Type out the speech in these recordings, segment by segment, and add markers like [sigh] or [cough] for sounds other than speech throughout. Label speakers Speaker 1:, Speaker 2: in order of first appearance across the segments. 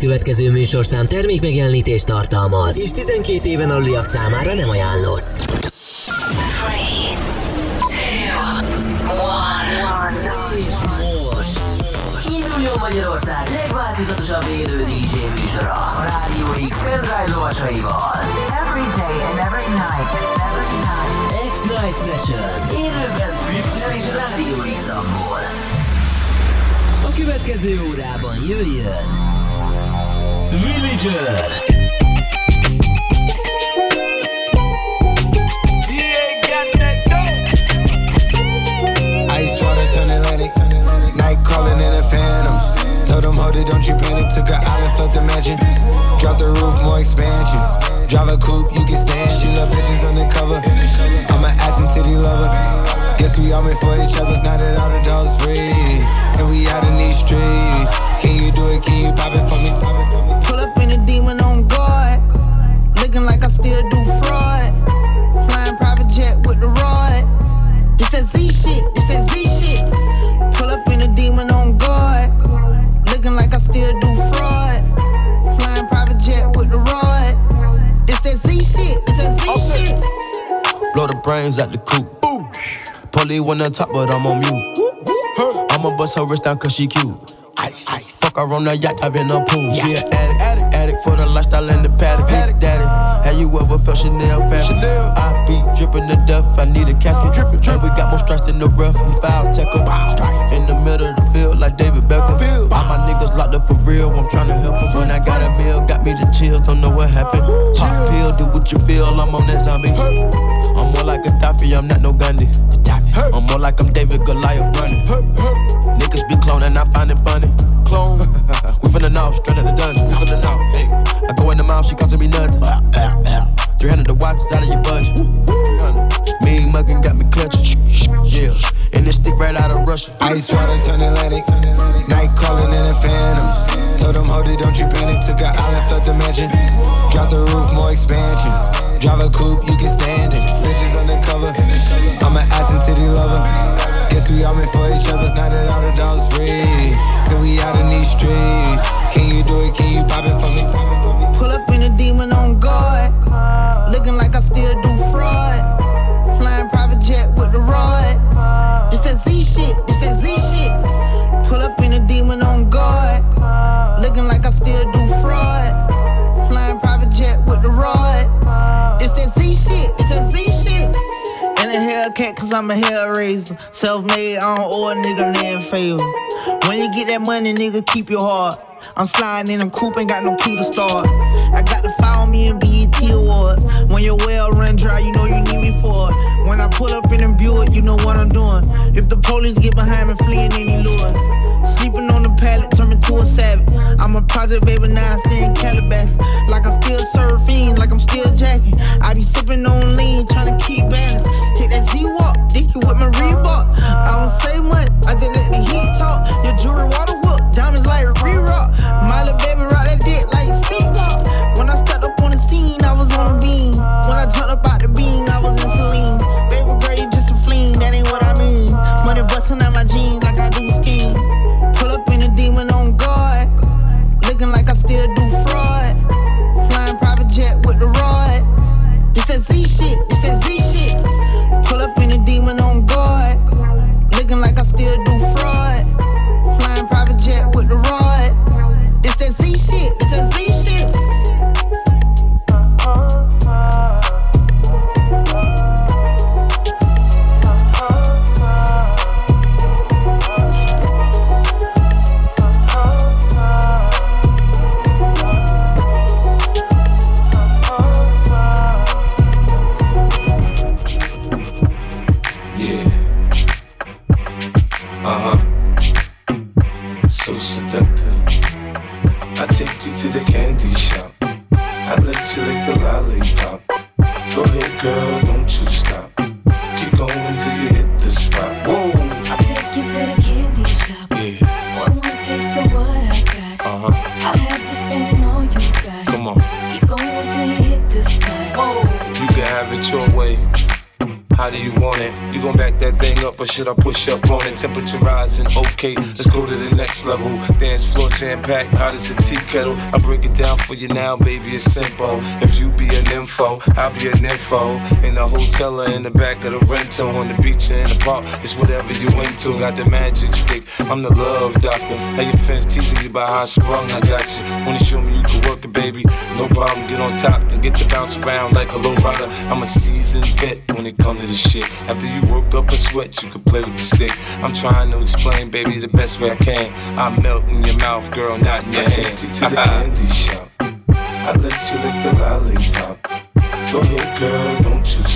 Speaker 1: következő műsorszám termék megjelenítést tartalmaz, és 12 éven aluliak számára nem ajánlott. 3, 2, 1. És most induljon Magyarország legváltozatosabb élő DJ műsora a Rádió X pendrive lovasaival.
Speaker 2: Every day and every night. Every night.
Speaker 1: X-Night Session. Élőben Twitch-en és Rádió x A következő órában jöjjön Villager.
Speaker 3: Night calling in a phantom. Told hold it, don't you panic. Took an island, mansion. Drop the roof, more expansion. Drive a coupe, you can stand. She love bitches undercover. I'm an lover. Guess we all made for each other. Now that all the dogs free, and we out in these streets. Can you do it? Can you pop it for me?
Speaker 4: Pull up in a demon on guard. Looking like I still do fraud. Flying private jet with the rod. It's that Z shit. It's that Z shit. Pull up in a demon on guard. Looking like I still do fraud. Flying private jet with the rod. It's that Z shit. It's that Z shit.
Speaker 5: Blow the brains out the coop. Polly one on top, but I'm on mute. I'ma bust her wrist down cause she cute. Ice, ice. Fuck her on the yacht, I've been a pool. She an addict, addict, for the lifestyle and the paddock. Paddock, daddy. Have you ever felt Chanel fabric? I be dripping the death, I need a casket. Drippin', drippin'. And we got more strikes in the rough, we foul em. In the middle of the field, like David Beckham. All my niggas locked up for real, I'm tryna help them. When I got a meal, got me the chills, don't know what happened. Pop pill, do what you feel, I'm on that zombie. I'm more like Gaddafi, I'm not no Gandhi. I'm more like I'm David Goliath running. Niggas be cloning, I find it funny. Clone. [laughs] we finna know, straight out the dungeon. Mouth, she costing me nothing. 300 the watch is out of your budget. 300. Mean muggin' got me clutching. Yeah. And this stick right out of Russia.
Speaker 3: Ice water turn Atlantic, night calling in a phantom. Told them, hold it, don't you panic. Took an island, felt the mansion. Drop the roof, more expansion. Drive a coupe, you can stand it. Bitches undercover. I'm an ass and titty lover. Guess we all meant for each other. Now that all the dogs free, and we out in these streets. Can you do it? Can you pop it for me?
Speaker 4: Pull up in a demon on guard. Looking like I still do fraud. Flying private jet with the rod. It's that Z shit. It's that Z shit. Pull up in a demon on guard. Looking like I still do fraud. Flying private jet with the rod. It's that Z shit. It's that Z shit. And a Hellcat, cause I'm a hellraiser. Self made, I don't owe a nigga land favor. When you get that money, nigga, keep your heart. I'm sliding in a coupe, ain't got no key to start. I got to follow me in BET Awards. When your well run dry, you know you need me for it. When I pull up in a Buick, you know what I'm doing. If the police get behind me, fleeing any lure. Sleeping on the pallet, turn me to a savage. I'm a project baby, now I stay in Calabash. Like I'm still surfing, like I'm still jacking. I be sipping on lean, trying to keep balance. Take that Z-Walk, dicky with my Reebok. I don't say much, I just let the heat talk. Your jewelry
Speaker 6: kettle. I break it down for you now, baby, it's simple. If info, I'll be an info. In the hotel or in the back of the rental, on the beach or in the park, it's whatever you into. Got the magic stick, I'm the love doctor. How your fans teasing you about how I sprung, I got you. Wanna show me you can work it, baby? No problem, get on top, then get to bounce around like a low rider. I'm a seasoned vet when it comes to this shit. After you work up a sweat, you can play with the stick. I'm trying to explain, baby, the best way I can. I melt in your mouth, girl, not in your
Speaker 7: I hand. take you to the [laughs] candy shop. I let you lick the lollipop. Go girl, don't you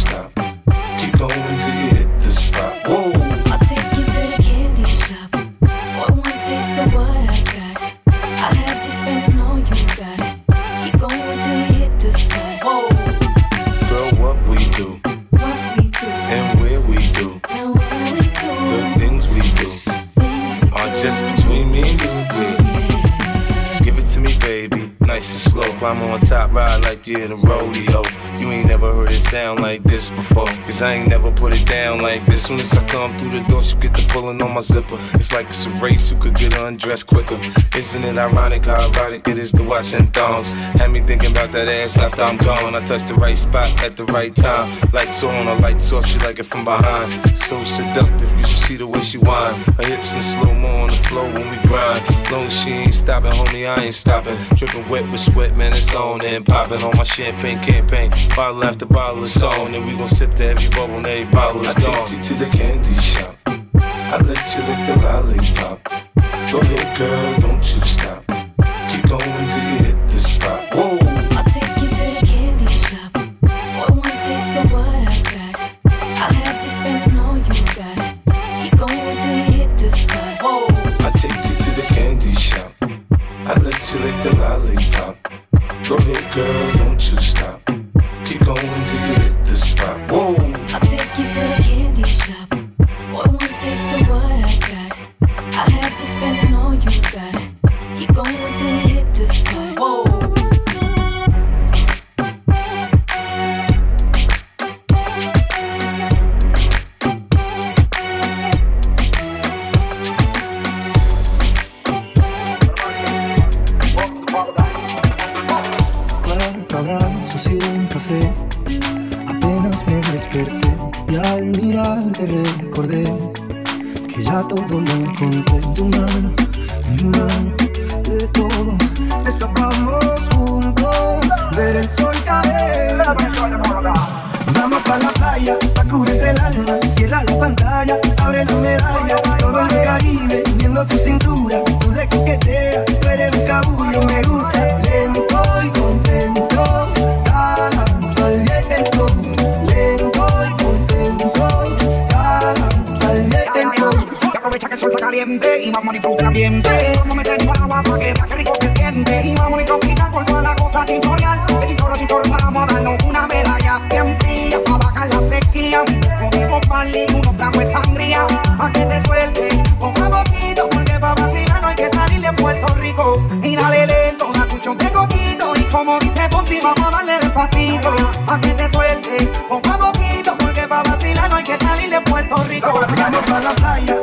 Speaker 6: this before. Cause I ain't never put it down like this. Soon as I come through the door, she get the pulling on my zipper. It's like it's a race who could get undressed quicker. Isn't it ironic how erotic it is to watch in thongs? Had me thinking about that ass after I'm gone. I touched the right spot at the right time. Lights on or lights off, she like it from behind. So seductive, you should see the way she whine. Her hips in slow mo on the floor when we grind. Long she ain't stopping, homie, I ain't stopping. Dripping wet with sweat, man, it's on and popping on my champagne campaign. Bottle after bottle is on, and we gon' sip to every bubble and every bottle is
Speaker 7: I gone. I take you to the candy shop. I let you lick the lollipop. Go ahead, girl, don't you stop. Keep going till you hit the spot. Whoa.
Speaker 8: I'll take you to the candy shop. One one taste of what I got. I'll have you spending all you got. Keep going till you hit the spot. Whoa.
Speaker 7: I take you to the candy shop. I let you lick the lollipop. Go ahead, girl, don't you stop. Keep going till you hit the spot. Whoa.
Speaker 9: Recordé que ya todo lo encontré en tu mano, mi mano, de todo. Escapamos juntos, ver el sol caer. Vamos pa' la playa, pa' cubrirte el alma, cierra la pantalla, abre la medalla, todo en el Caribe, viendo tu cintura, tú le coqueteas, tú eres un cabullo, me gusta, lento
Speaker 10: sol caliente y vamos a disfrutar ambiente. Vamos a meternos agua para que veas que rico se siente. Y vamos a tropical por toda la costa tintorial. De Chintoro a Chintoro vamos a darnos una medalla bien fría para bajar la sequía. De Bopali, unos tragos de sangría. Pa' que te suelte poco a poquito, porque pa' vacilar no hay que salir de Puerto Rico. Y dale lento, da cuchos de coquito. Y como dice Fonsi, vamos a darle despacito. Pa' que te suelte poco a poquito, porque pa' vacilar no hay que salir de Puerto Rico.
Speaker 9: Vamos pa' la playa,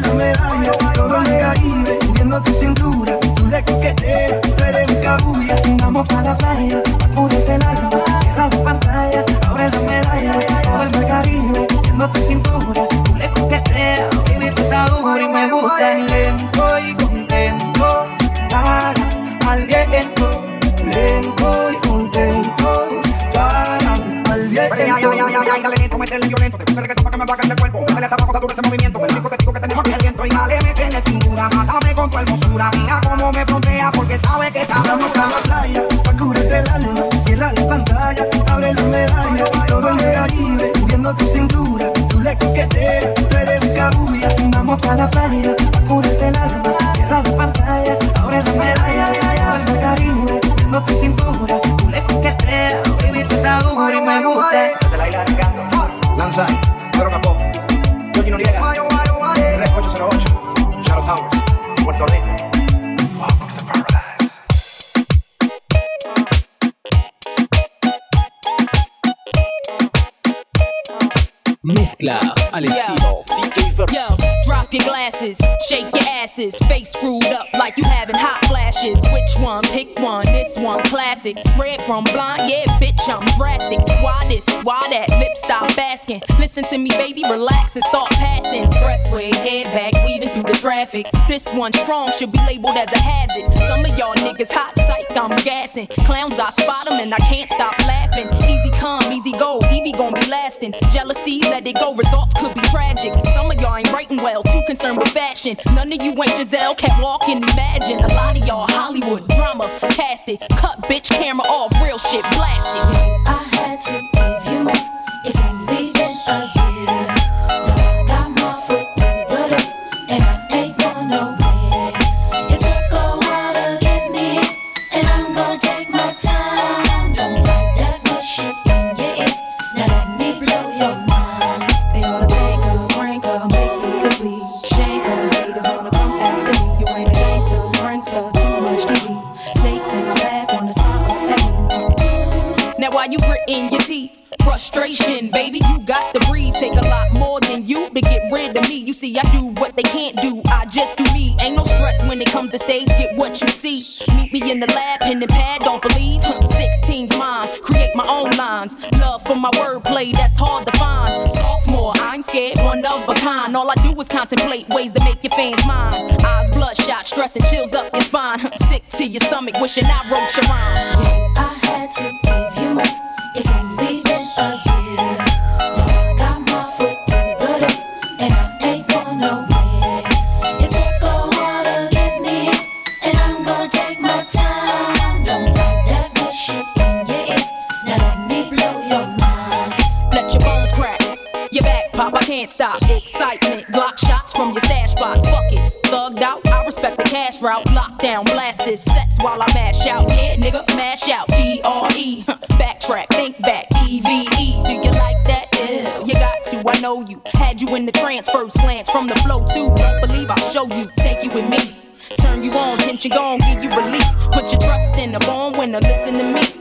Speaker 9: la medalla, todo en el Caribe, viendo tu cintura, tú le coqueteas, tú eres un cabulla.
Speaker 10: Vamos pa' la playa, pa' cubrirte el alma, cierra la pantalla, abre la medalla, todo el Caribe, viendo tu cintura, tú le coqueteas, baby, tú estás duro y me gusta lento y contento, cara al viento,
Speaker 9: lento y contento, cara al viento.
Speaker 10: Métele violento, te puse reggaetón pa' que me el cuerpo, dale hasta abajo, duro ese movimiento, hermosura, mira cómo me frontea porque sabe que estamos
Speaker 9: Vamos pa' la playa, pa' cubrirte el alma, cierra la pantalla, abre la medalla, todo en el Caribe, viendo tu cintura, tú le coqueteas, tú eres un cabulla.
Speaker 10: Vamos pa' la playa, pa' cubrirte el alma, cierra la pantalla, abre la medalla, todo el mar Caribe, viendo tu cintura, tú le coqueteas, baby, tú estás duro y me gusta.
Speaker 11: Lanza,
Speaker 12: Mezcla al estilo
Speaker 13: Yo, drop your glasses, shake your asses, face screwed up like you having hot flashes. Which one? Pick one. This one classic. Red from blind, yeah, bitch, I'm drastic. Why this? Why that? Lip stop asking. Listen to me, baby, relax and start passing. Expressway, head back, weaving through the traffic. This one strong should be labeled as a hazard. Some of y'all niggas hot psych, I'm gassing. Clowns, I spot them and I can't stop laughing. Easy come, easy go, Evie gon' be lasting. Jealousy, let it go, results could be tragic. Some of y'all ain't writing well, too concerned with fashion. None of you ain't Giselle, can't walk and imagine. A lot of y'all Hollywood drama, cast it. Cut bitch camera off, real shit blasted.
Speaker 8: I had to give you more. It's only
Speaker 13: gritting your teeth? Frustration, baby, you got to breathe. Take a lot more than you to get rid of me. You see, I do what they can't do. I just do me. Ain't no stress when it comes to stage. Get what you see. Meet me in the lab, pen and pad. Don't believe. 16's mine. Create my own lines. Love for my wordplay, that's hard to find. Sophomore, scared, one of a kind. All I do is contemplate ways to make your fans mine. Eyes bloodshot, stress and chills up your spine. Sick to your stomach, wishing I wrote your rhymes.
Speaker 8: I had to give you more. It's only
Speaker 13: can't stop. Excitement, Glock shots from your stash spot. Fuck it, thugged out. I respect the cash route. Lockdown, blast this sets while I mash out. Yeah, nigga, mash out. D R E. [laughs] Backtrack, think back. E V E. Do you like that? Yeah, you got to. I know you. Had you in the trance, first glance from the flow too. Don't believe I'll show you. Take you with me. Turn you on, tension gon' give you relief. Put your trust in the born winner, listen to me.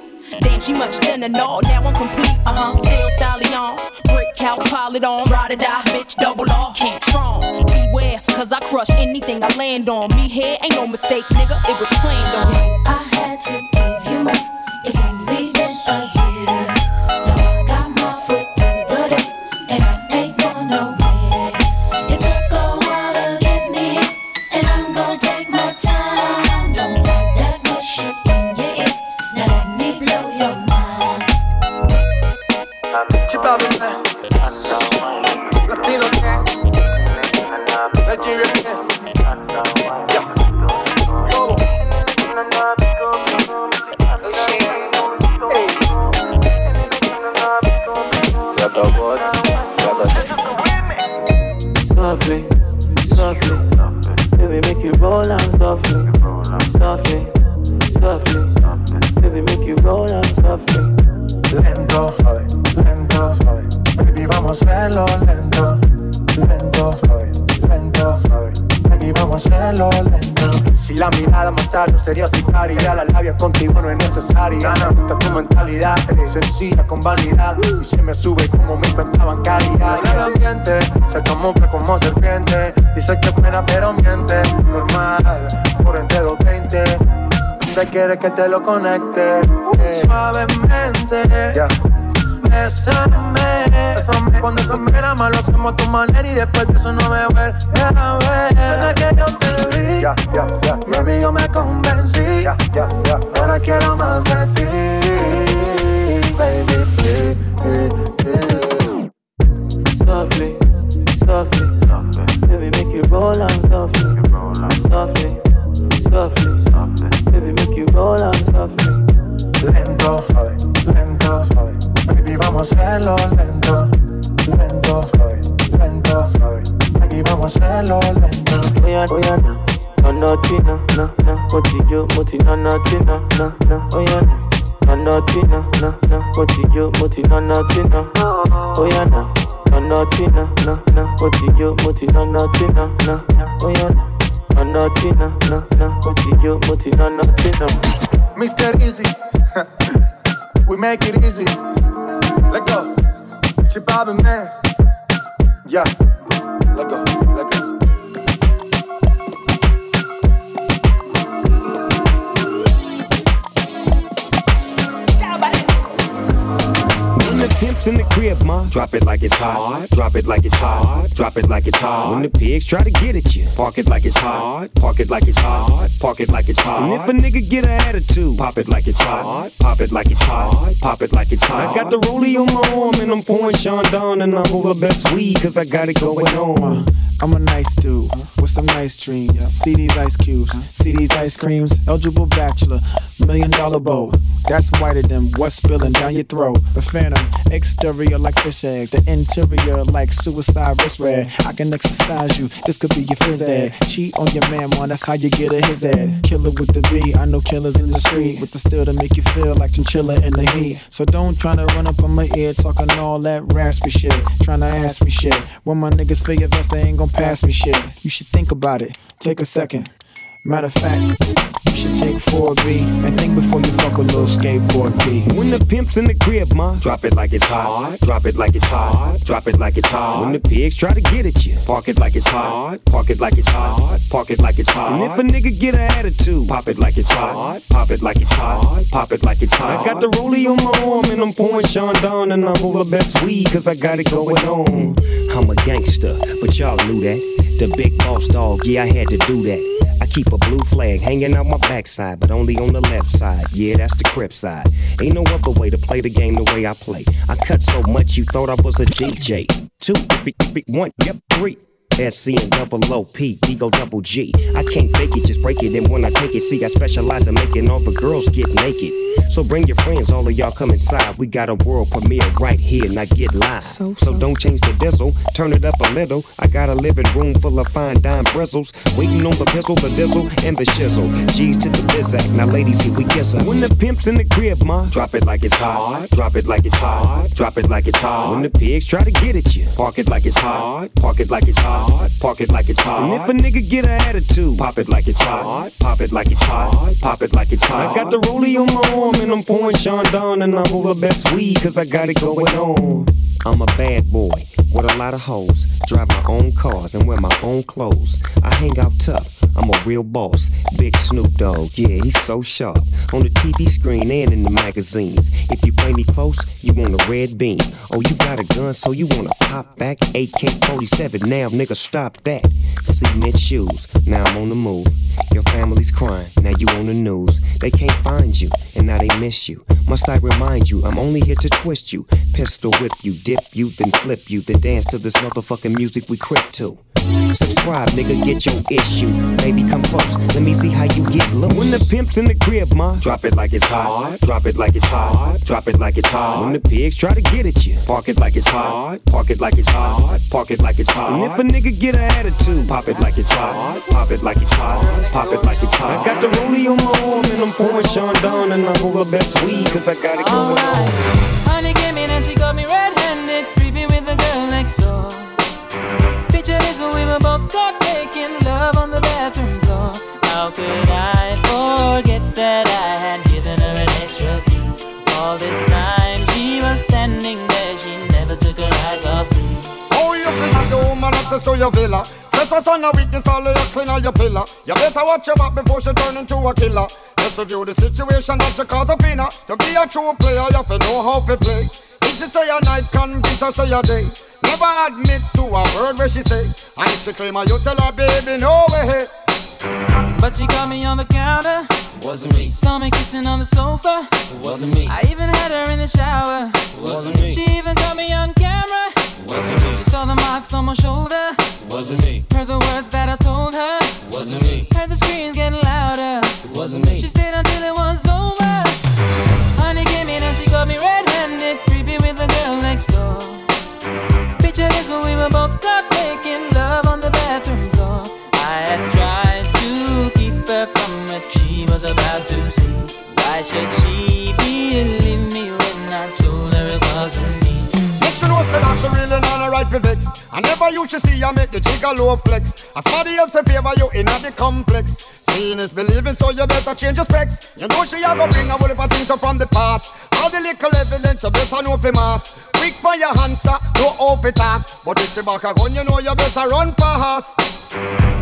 Speaker 13: She much thinner, no, now I'm complete, uh huh. Still stallion, brick house, pile it on, ride or die, bitch, double R, can't strong. Beware, cause I crush anything I land on. Me here ain't no mistake, nigga, it was planned on.
Speaker 8: I had to give you more.
Speaker 14: Softly, baby, make you roll on softly, softly, softly, baby, make you roll on softly.
Speaker 6: Lento, suave, lento, suave. Baby, vamos a hacerlo lento. Lento, suave, vamos a hacerlo lento.
Speaker 11: Si la mirada matarlo sería sicaria La labia contigo no es necesaria Me gusta tu mentalidad. Sencilla con vanidad. Y se me sube como mi cuenta bancaria. El ambiente se camufla como serpiente Dice que es pena pero miente. Normal, por entre 220 Te quiere que te lo conecte Eh, Suavemente Bésame, bésame Cuando eso me la malo hacemos a tu manera Y después de eso no me vuelve a ver Desde que yo te vi Ya, ya, ya
Speaker 6: Baby, yo me convencí.
Speaker 11: Ya, ya, ya
Speaker 6: Ahora quiero más de ti, baby.
Speaker 14: Softly, softly, baby, make you roll on softly, softly, softly, baby, make you roll on softly.
Speaker 6: Lento, suave, lento, suave. Baby, vamos a hacerlo lento. Lento, suave, lento. Baby, vamos a hacerlo lento.
Speaker 14: Oh yeah, oh yeah, no, no, no, tina, no, no, what you do, what you no, no, tina, no, no, oh yeah, no. No, no, tina, no, no, what you do, what no, oh yeah, no. No, no, tina, no, no, what you do, what no, no, tina, no, no, oh yeah, no. No, no, no, no, no, tina.
Speaker 11: Mr. Easy. we make it easy let go. She bobbing, man.
Speaker 15: Yeah, let go, let go.
Speaker 16: Pimp's in the crib, ma, drop it like it's hot. Drop it like it's hot. Drop it like it's hot. When the pigs try to get at you, park it like it's hot. Park it like it's hot. Park it like it's hot. And if a nigga get an attitude, pop it like it's hot. Pop it like it's hot. Pop it like it's hot. I got the rollie on my arm and I'm pouring Sean down and I'm over best weed cause I got it going on.
Speaker 17: I'm a nice dude with some nice dreams. See these ice cubes, see these ice creams. Eligible bachelor, million dollar bow. That's whiter than what's spilling down your throat. The phantom, exterior like fish eggs, the interior like suicide wrist red. I can exercise you, this could be your phys ed. Cheat on your man, man, that's how you get a his ed. Killer with the B, I know killers in the street with the steel to make you feel like chinchilla in the heat. So don't try to run up on my ear talking all that raspy shit. Trying to ask me shit. When my niggas feel your vest, they ain't gon' pass me shit. You should think about it. Take a second. Matter of fact, you should take 4B and think before you fuck a little skateboard P.
Speaker 16: When the pimp's in the crib, ma, drop it like it's hot. Drop it like it's hot. Drop it like it's hot. When the pigs try to get at you, park it like it's hot. Park it like it's hot. Park it like it's hot. And if a nigga get an attitude, pop it like it's hot. Pop it like it's hot. Pop it like it's hot. I got the rollie on my arm and I'm pouring Sean down and I'm over best weed cause I got it going on. I'm a gangster, but y'all knew that. The big boss dog, yeah, I had to do that. I keep a blue flag hanging out my backside, but only on the left side. Yeah, that's the crip side. Ain't no other way to play the game the way I play. I cut so much you thought I was a DJ. Two, b- one, yep, three. SC and double OP, Ego double G. I can't fake it, just break it. And when I take it, see, I specialize in making all the girls get naked. So bring your friends, all of y'all come inside. We got a world premiere right here, now get live. So, don't change the diesel, turn it up a little. I got a living room full of fine dime bristles. Waiting on the pistol, the diesel, and the shizzle. G's to the bizac, now ladies, here we kiss her. When the pimp's in the crib, ma, drop it like it's hot. Drop it like it's hot. Drop it like it's hot. When the pigs try to get at you, park it like it's hot. Park it like it's hot. Park it like it's hot. And if a nigga get an attitude, pop it like it's hot. Pop it like it's hot. Pop it like it's hot. I got the rollie on my arm and I'm pouring Sean down and I'm over best weed cause I got it going on. I'm a bad boy with a lot of hoes. Drive my own cars and wear my own clothes. I hang out tough. I'm a real boss. Big Snoop Dogg, yeah, he's so sharp. On the TV screen and in the magazines. If you play me close, you want a red beam. Oh, you got a gun, so you wanna pop back? AK 47, now nigga, stop that. Cement shoes, now I'm on the move. Your family's crying, now you on the news. They can't find you, and now they miss you. Must I remind you, I'm only here to twist you. Pistol whip you, dip you, then flip you, then dance to this motherfucking music we crip to. Subscribe, nigga, get your issue. Baby, come close, let me see how you get loose. When the pimp's in the crib, ma, drop it like it's hot. Drop it like it's hot. Drop it like it's hot. When the pigs try to get at you, park it like it's hot. Park it like it's hot. Park it like it's hot. And if a nigga get an attitude, pop it like it's hot. Pop it like it's hot. Pop it like it's hot. I got the rollie on my arm and I'm pouring Sean down and I'm over best weed cause I got it going on.
Speaker 18: Honey came in and she got me
Speaker 19: access to your villa. Trespass on a weakness, all of your clean on your pillar. You better watch your back before she turn into a killer. Just review the situation that you caught up in. To be a true player, you have to know how to play. If she say a night, convince her say a day. Never admit to a word where she say. And if she claim her, you tell her, baby, no way.
Speaker 18: But she caught me on the counter.
Speaker 20: Wasn't me.
Speaker 18: Saw me kissing on the sofa.
Speaker 20: Wasn't me.
Speaker 18: I even had her in the shower.
Speaker 20: Wasn't me.
Speaker 18: She even caught me on camera.
Speaker 20: Wasn't me.
Speaker 18: She saw the marks on my shoulder.
Speaker 20: Wasn't me.
Speaker 18: Heard the words that I told her.
Speaker 20: Wasn't me.
Speaker 18: Heard the screams getting louder.
Speaker 20: Wasn't me.
Speaker 18: She stayed until it was over. Honey came in and she got me red-handed, creepy with the girl next door. Picture this when we were both caught making love on the bathroom floor. I had tried to keep her from what she was about to see. Why should she believe me when I told her it wasn't me?
Speaker 19: Make sure know say that she really not a right for vex. I never used to see her make the jigger low flex. As somebody else in favor you in the complex. Venus believing, so you better change your specs. You know she a go bring a whole heap of things up from the past. All the little evidence you better know fi mass. Quick for your answer, no off it talk. But if she back a gun, you know you better run fast.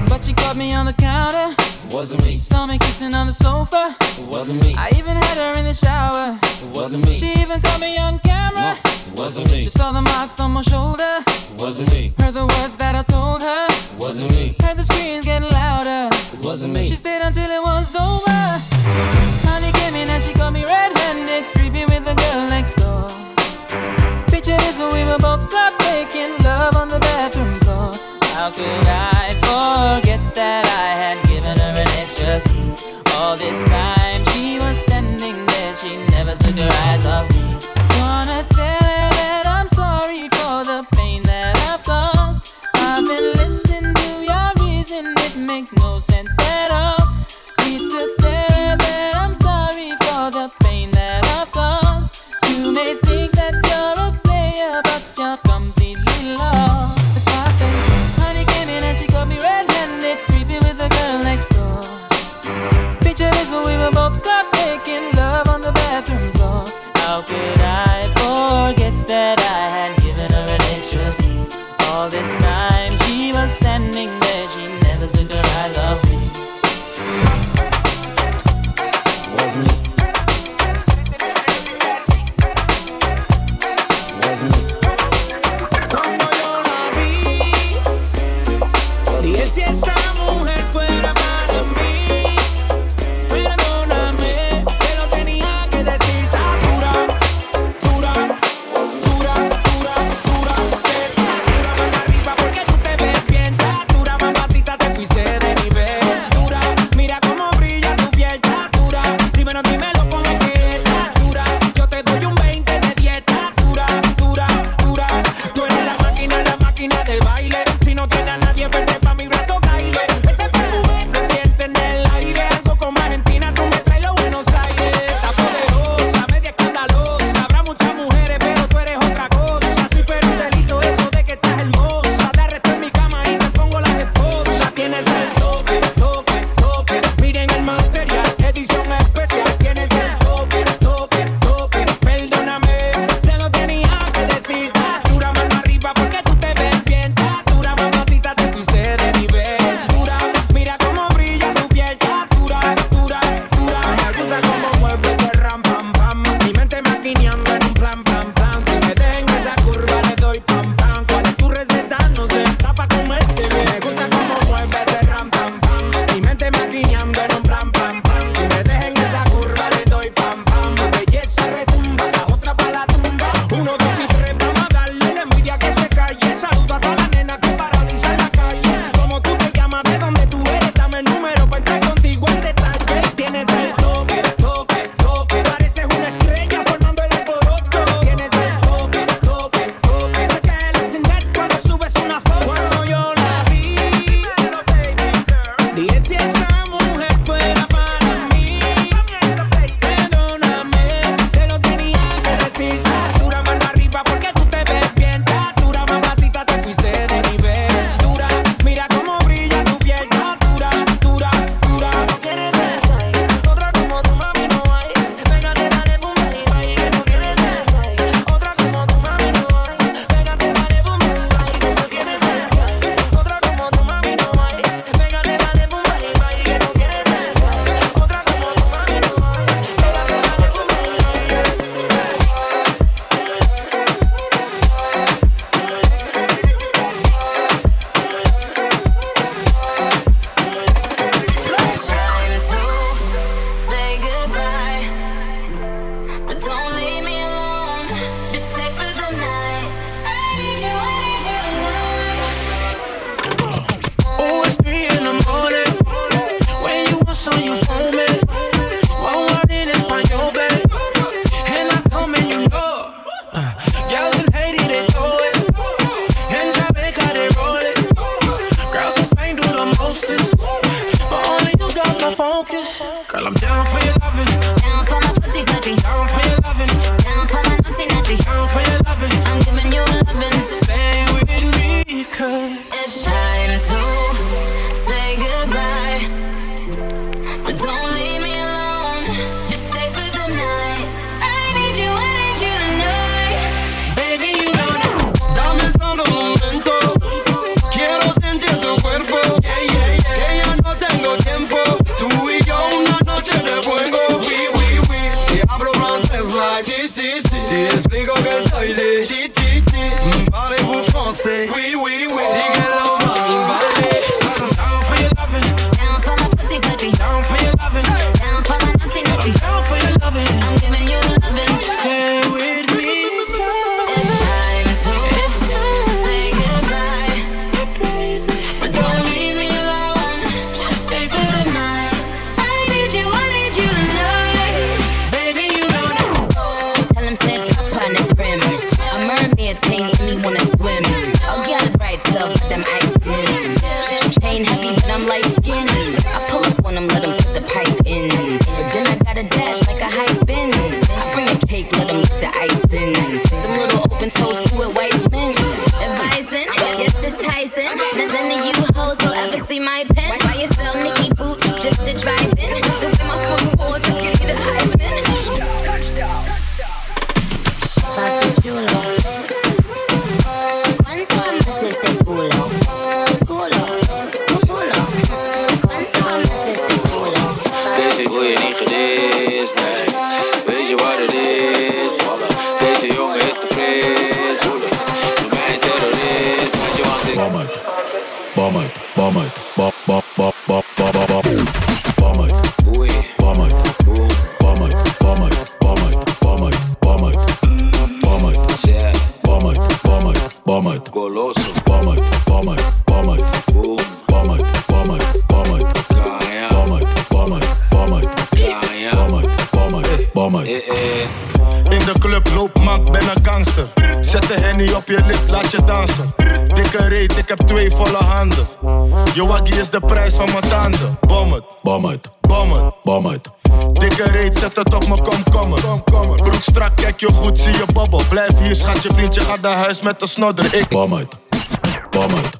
Speaker 21: But she caught me on the counter.
Speaker 20: Wasn't me.
Speaker 21: Saw me kissing on the sofa.
Speaker 20: Wasn't me.
Speaker 21: I even had her in the shower.
Speaker 20: Wasn't me.
Speaker 21: She even caught me on camera.
Speaker 20: Wasn't me.
Speaker 21: She saw the marks on my shoulder.
Speaker 20: Wasn't me.
Speaker 21: Heard the words that I told her.
Speaker 20: Wasn't me.
Speaker 21: Heard the screams getting louder
Speaker 20: wasn't me.
Speaker 21: She stayed until it was over. I'm
Speaker 22: down for your loving.
Speaker 8: Down for my footy footy.
Speaker 22: Down for
Speaker 23: bomb it, bomb it, bomb naar huis met de snodder. Ik
Speaker 24: bam uit, bam uit.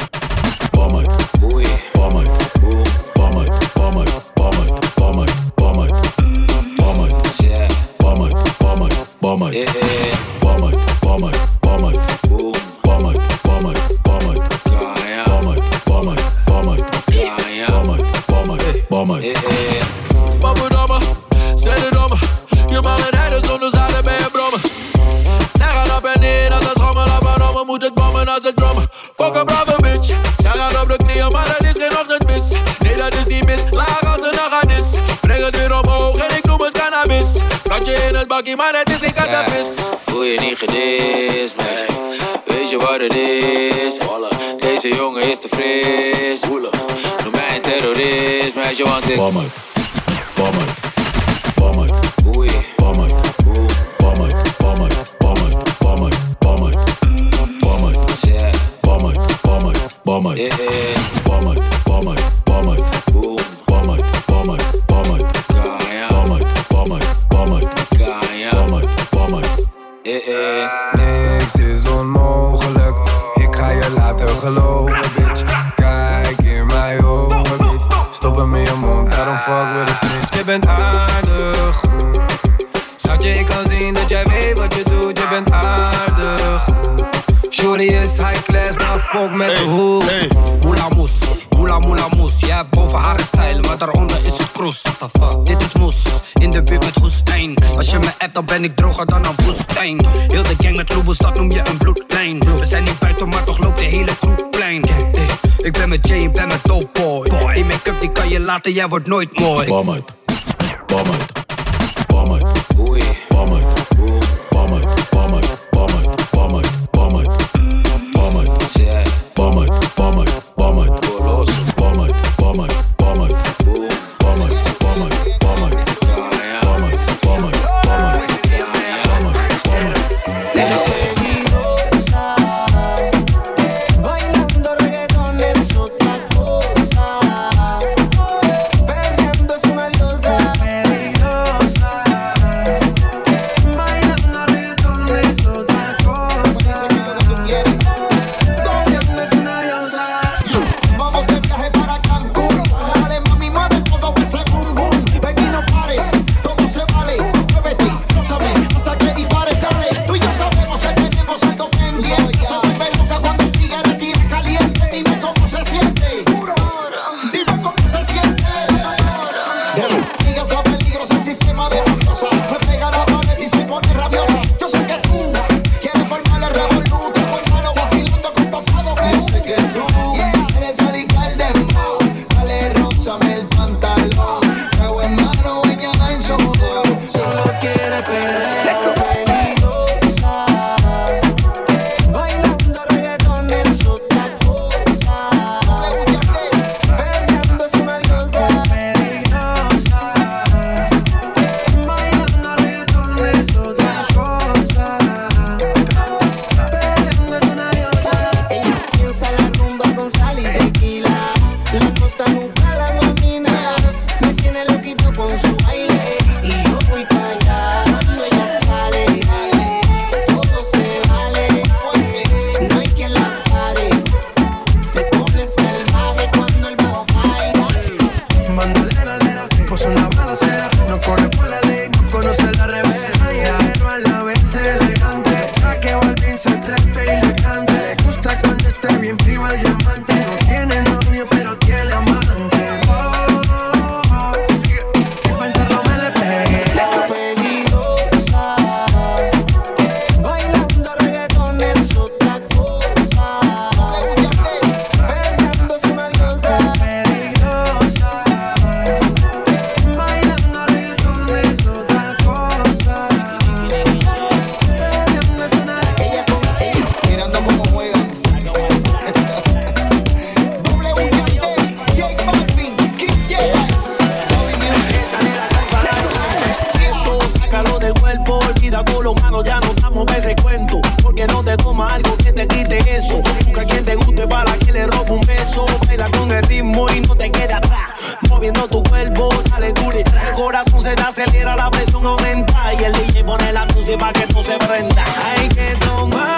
Speaker 24: te fris. no matter mij een terrorist, want ik.
Speaker 19: dan een woestijn. Heel de gang met Lobos, dat noem je een bloedlijn. We zijn niet buiten, maar toch loopt de hele kroeg plein. Ik ben met Jay, ik ben met Dope Boy. Die make-up die kan je laten, jij wordt nooit mooi.
Speaker 25: la
Speaker 26: música para que tú se prenda. Hay que tomar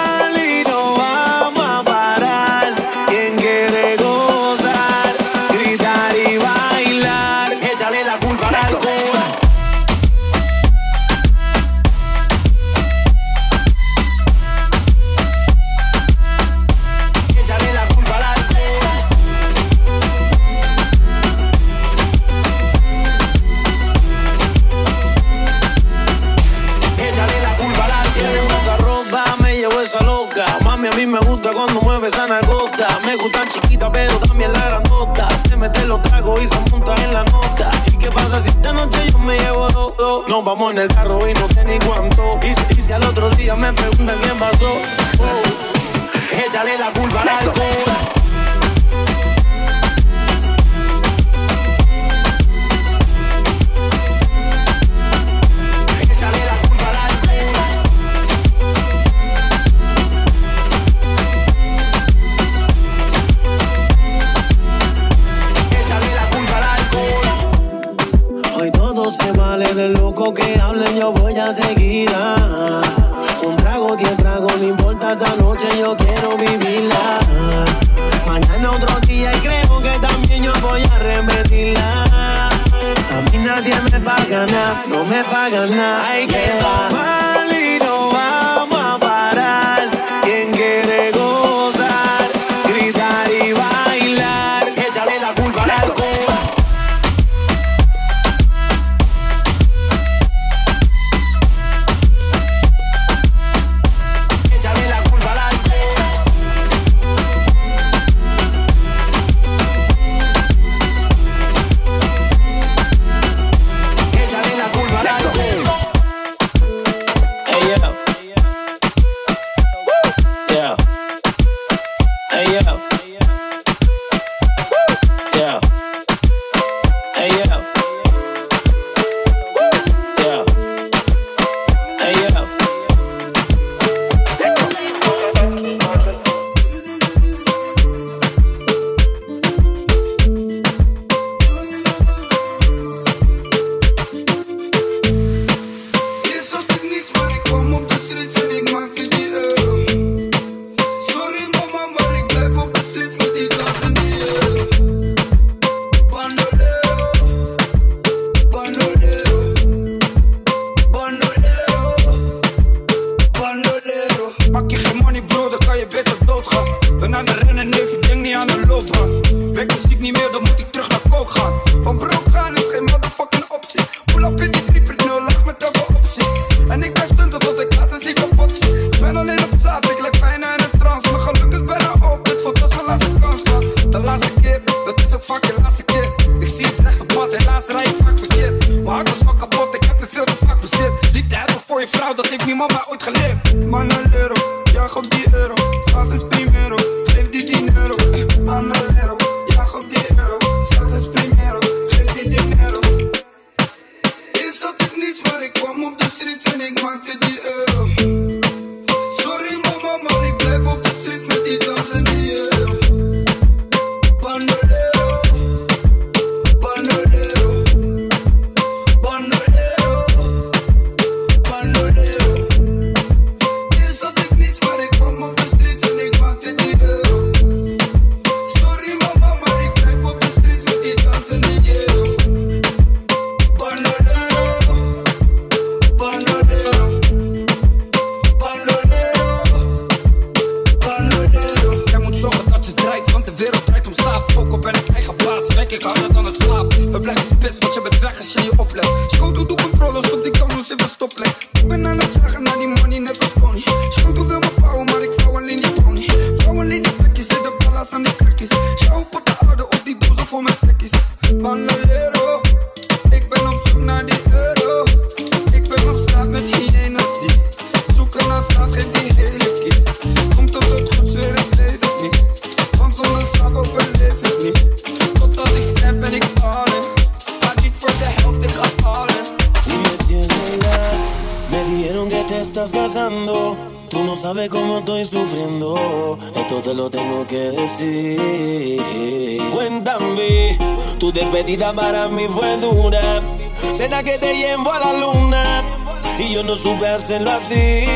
Speaker 26: hacerlo así.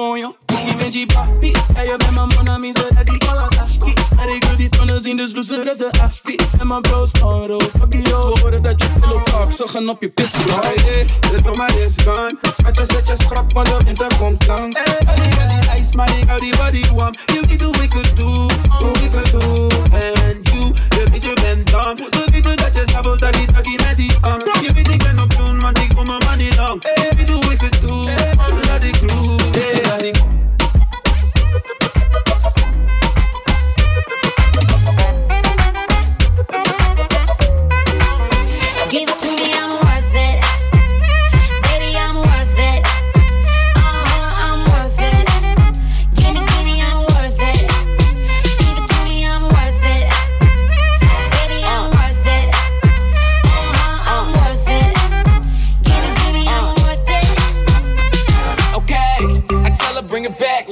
Speaker 26: sonho. Quem vem de
Speaker 27: papi, é eu mesma
Speaker 19: mona, miséria
Speaker 22: de
Speaker 28: Kawasaki. Ela é grande, tonas in dus loes, dat is
Speaker 22: een afki. En mijn bro's paro, fabio. We horen dat je pillow talk, ze gaan op je pissen.
Speaker 28: Hoi, de toma is gone.
Speaker 22: Schatje, zet schrap, want de winter komt langs.
Speaker 28: Hey, buddy, buddy, ice, maar ik hou body warm. You can do, we could do, what we could do. And you, je weet je bent dom. Zo weet je dat je sabelt, dat die takkie met die arm. Je weet ik ben op doen, want ik kom mijn money lang. Hey,
Speaker 20: we do, we could do, dat.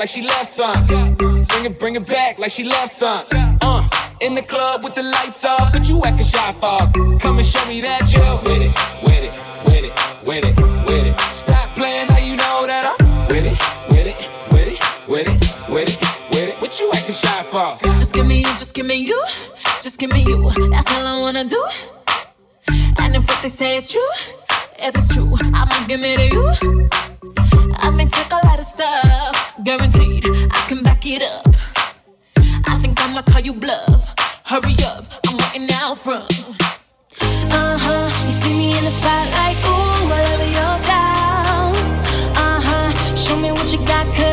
Speaker 20: like she loves some. Bring it, bring it back like she loves some. Uh, in the club with the lights off, but you acting shy for. Come and show me that you with it, with it, with it, with it, with it. Stop playing how you know that I'm with it, with it, with it, with it, with it, with it. What you acting shy for?
Speaker 29: Just give me you, just give me you, just give me you. That's all I wanna do. And if what they say is true, if it's true, I'ma give it to you. I may take a lot of stuff, guaranteed I can back it up. I think I'ma call you bluff. Hurry up, I'm waiting out front.
Speaker 8: Uh huh, you see me in the spotlight, ooh, all over your town. Uh huh, show me what you got.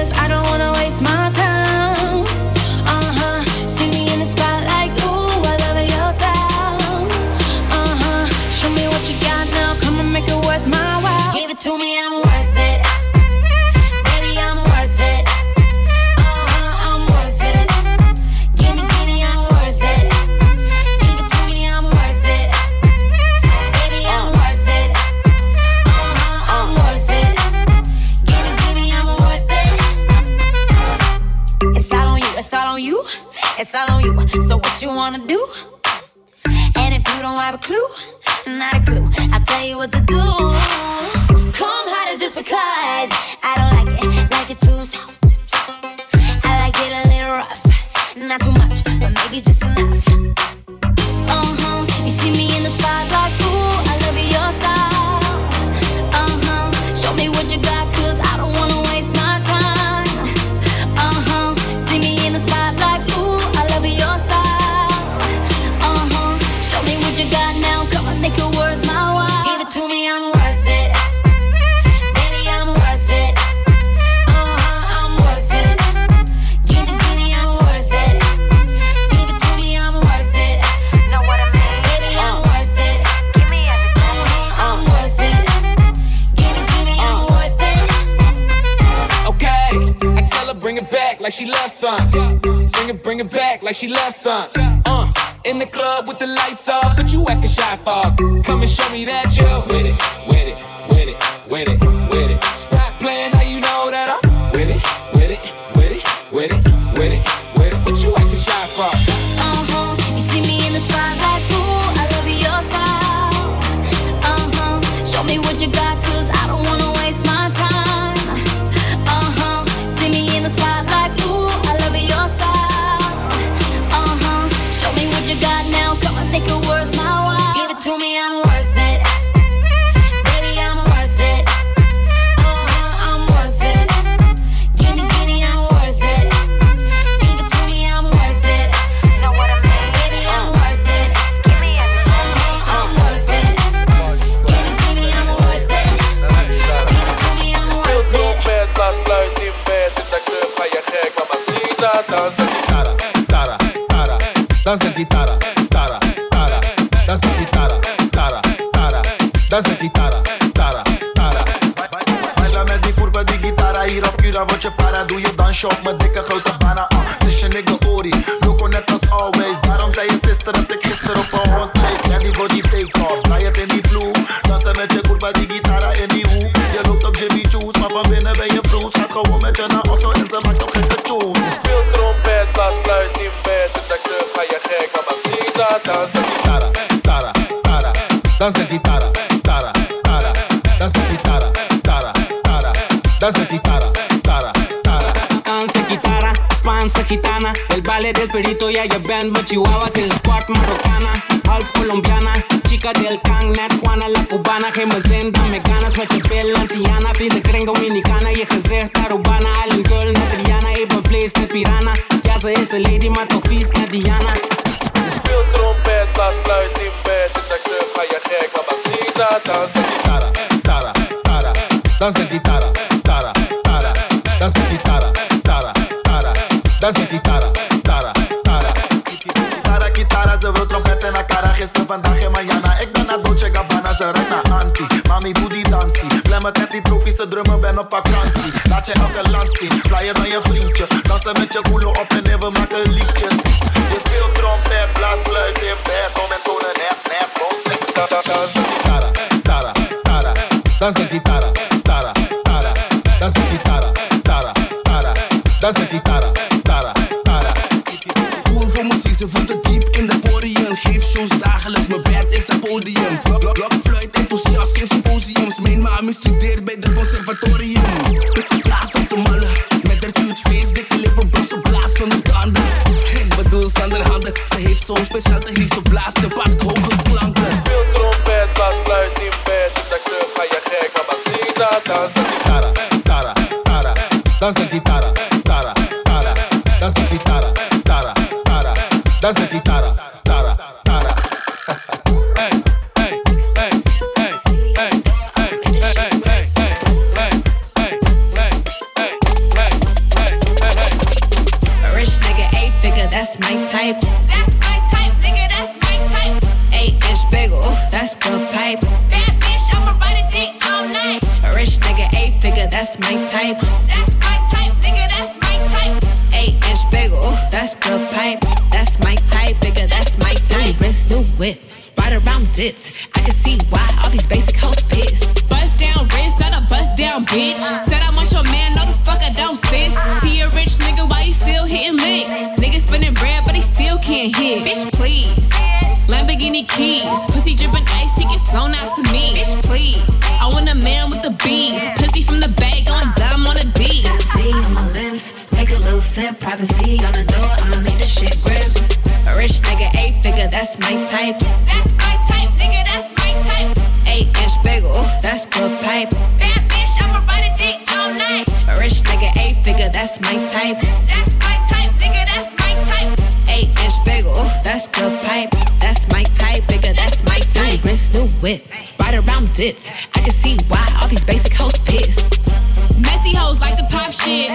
Speaker 20: she loves some.
Speaker 28: novia, yo band, machihuahua, sin squat, marrocana, half colombiana, chica del
Speaker 30: mami booty dansie. Blemmen met die tropische drummen, ben op vakantie. Laat je elke land zien, flyer dan je vriendje. Dansen met je koelen op en nee we maken liedjes. Je speelt trompet, blaas, fluit in bed. Kom en tonen net, net, boos. Dans de
Speaker 31: gitara, tara, tara. Dans de gitara, tara, tara. Dans de gitara, tara, tara. Dans de gitara, tara, tara.
Speaker 29: Cool voor muziek, ze voelt het diep in de podium. Geef shows dagelijks, mijn bed is een podium. studeren bem de conservatorium
Speaker 32: On
Speaker 8: the door, I'ma make this shit grip.
Speaker 32: A rich nigga, eight figure, that's my type. That's my type, nigga, that's my type. Eight inch bagel, ooh, that's good pipe. That bitch, I'ma ride a dick all night. A rich nigga, eight figure, that's my type. That's my type, nigga, that's my type. Eight inch bagel, ooh, that's good pipe. That's my type, nigga, that's my type. New wrist, new whip, ride around dips. I can see why all these basic hoes pissed. Messy hoes like to pop shit.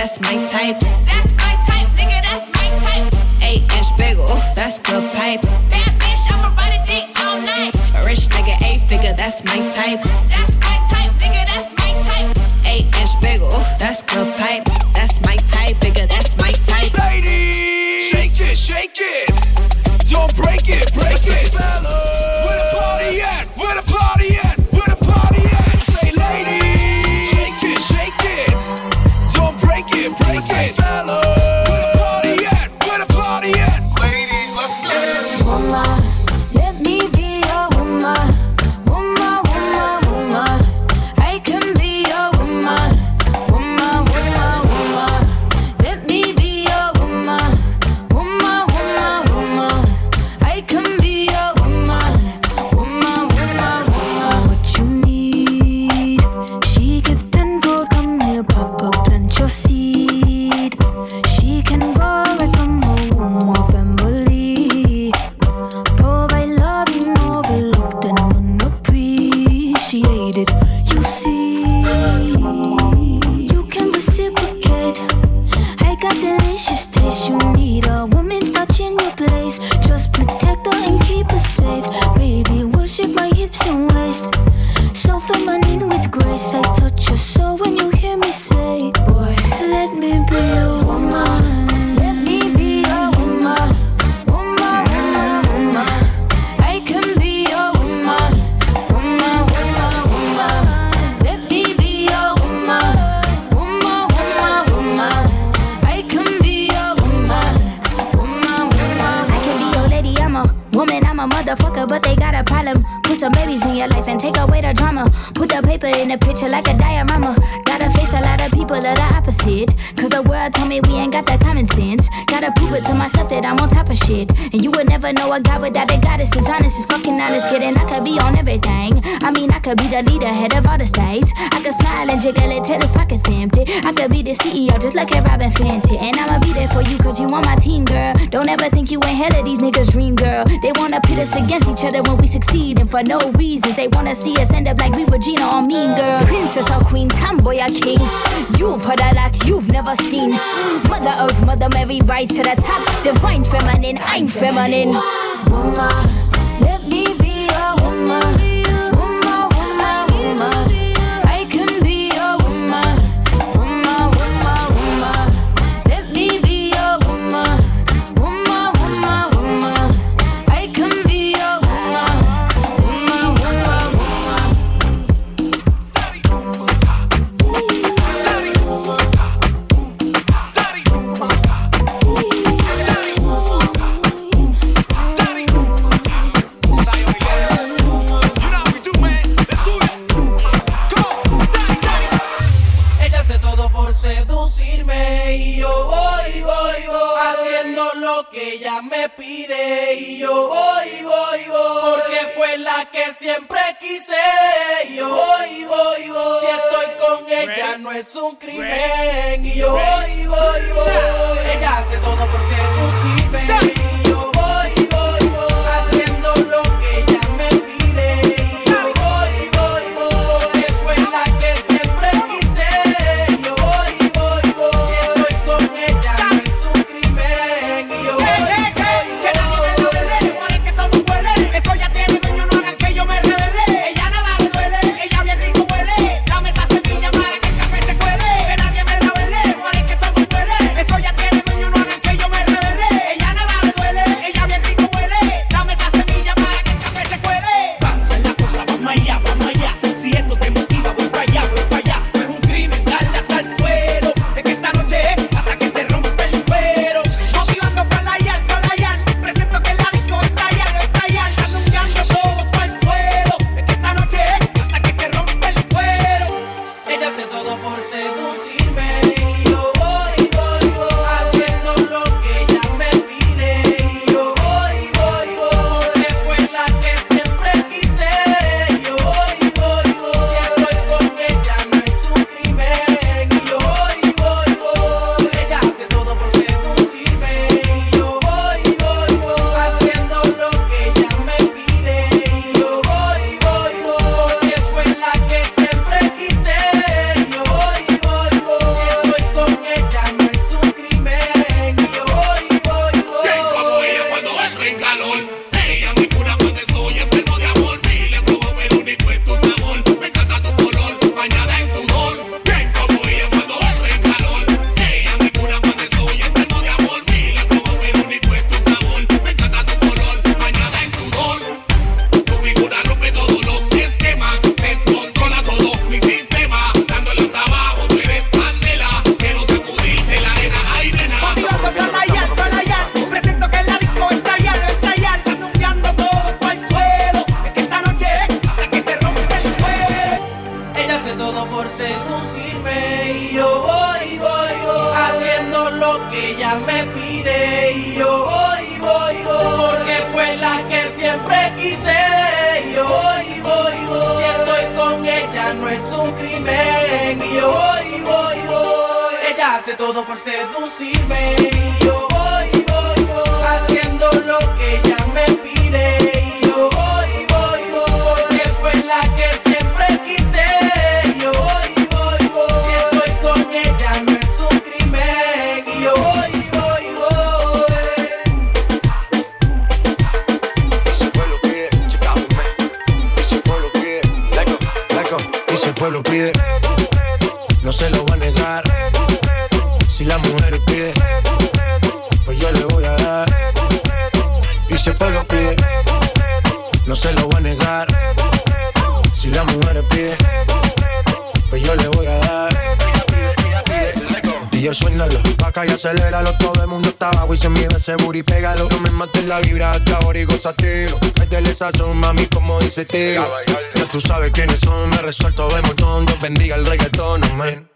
Speaker 32: that's my type. That's my type, nigga, that's my type. Eight inch bagel, that's good pipe. Bad bitch, I'ma ride a dick all night. A rich nigga, eight figure, that's my type. That's my type, nigga, that's my type. Eight inch bagel, that's good pipe.
Speaker 33: And I'ma be there for you cause you on my team, girl. Don't ever think you ain't hell of these niggas' dream, girl. They wanna pit us against each other when we succeed. And for no reasons, they wanna see us end up like we were Gina or Mean Girl. Princess or queen, tomboy or king. You've heard a lot you've never seen. Mother Earth, Mother Mary, rise to the top. Divine feminine, I'm feminine. Woman.
Speaker 26: Yo suénalo, vaca y aceléralo Todo el mundo está abajo y se mide ese booty, pégalo. No me mates la vibra hasta ahora y gozatelo Métele sazón, mami, como dice tío Ya tú sabes quiénes son, me resuelto de montón. Dios bendiga el reggaetón, amén.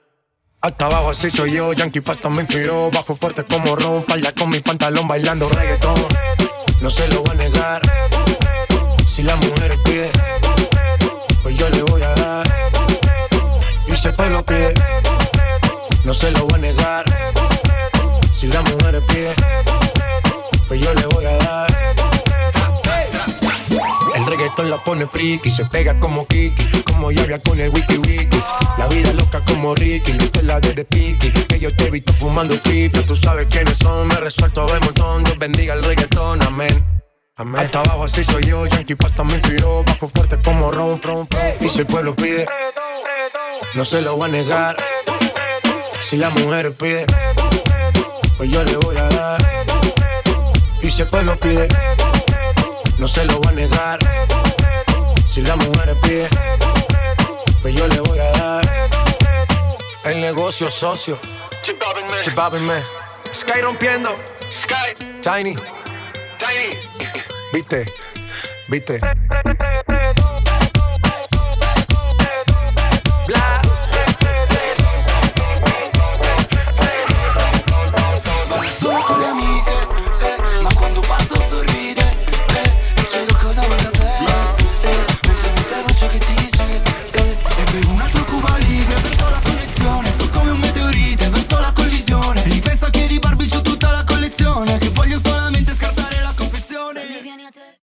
Speaker 26: Hasta abajo así soy yo, Yankee Pasta me inspiró. Bajo fuerte como ron, falda con mi pantalón bailando reggaetón. No se lo voy a negar. Si la mujer pide Pues yo le voy a dar. Y si el pueblo pide No se lo voy a negar Si la mujer pide Pues yo le voy a dar el reggaetón la pone friki, se pega como Kiki, como llave con el wiki wiki. La vida loca como Ricky, no la de Piki, que yo te he visto fumando creepy. Tú sabes quiénes son, me resuelto de montón, Dios bendiga el reggaetón, amén. Amén. Hasta abajo así soy yo, Yankee Pasta me inspiró, bajo fuerte como ron, ron, ron. Y si el pueblo pide, no se lo voy a negar. Si la mujer pide, pues yo le voy a dar. Y si el pueblo pide, no se lo voy a negar. Si la mujer pide, pues yo le voy a dar. El negocio socio. Chipabin man. Sky rompiendo. Sky. Tiny. Tiny. Viste. Viste.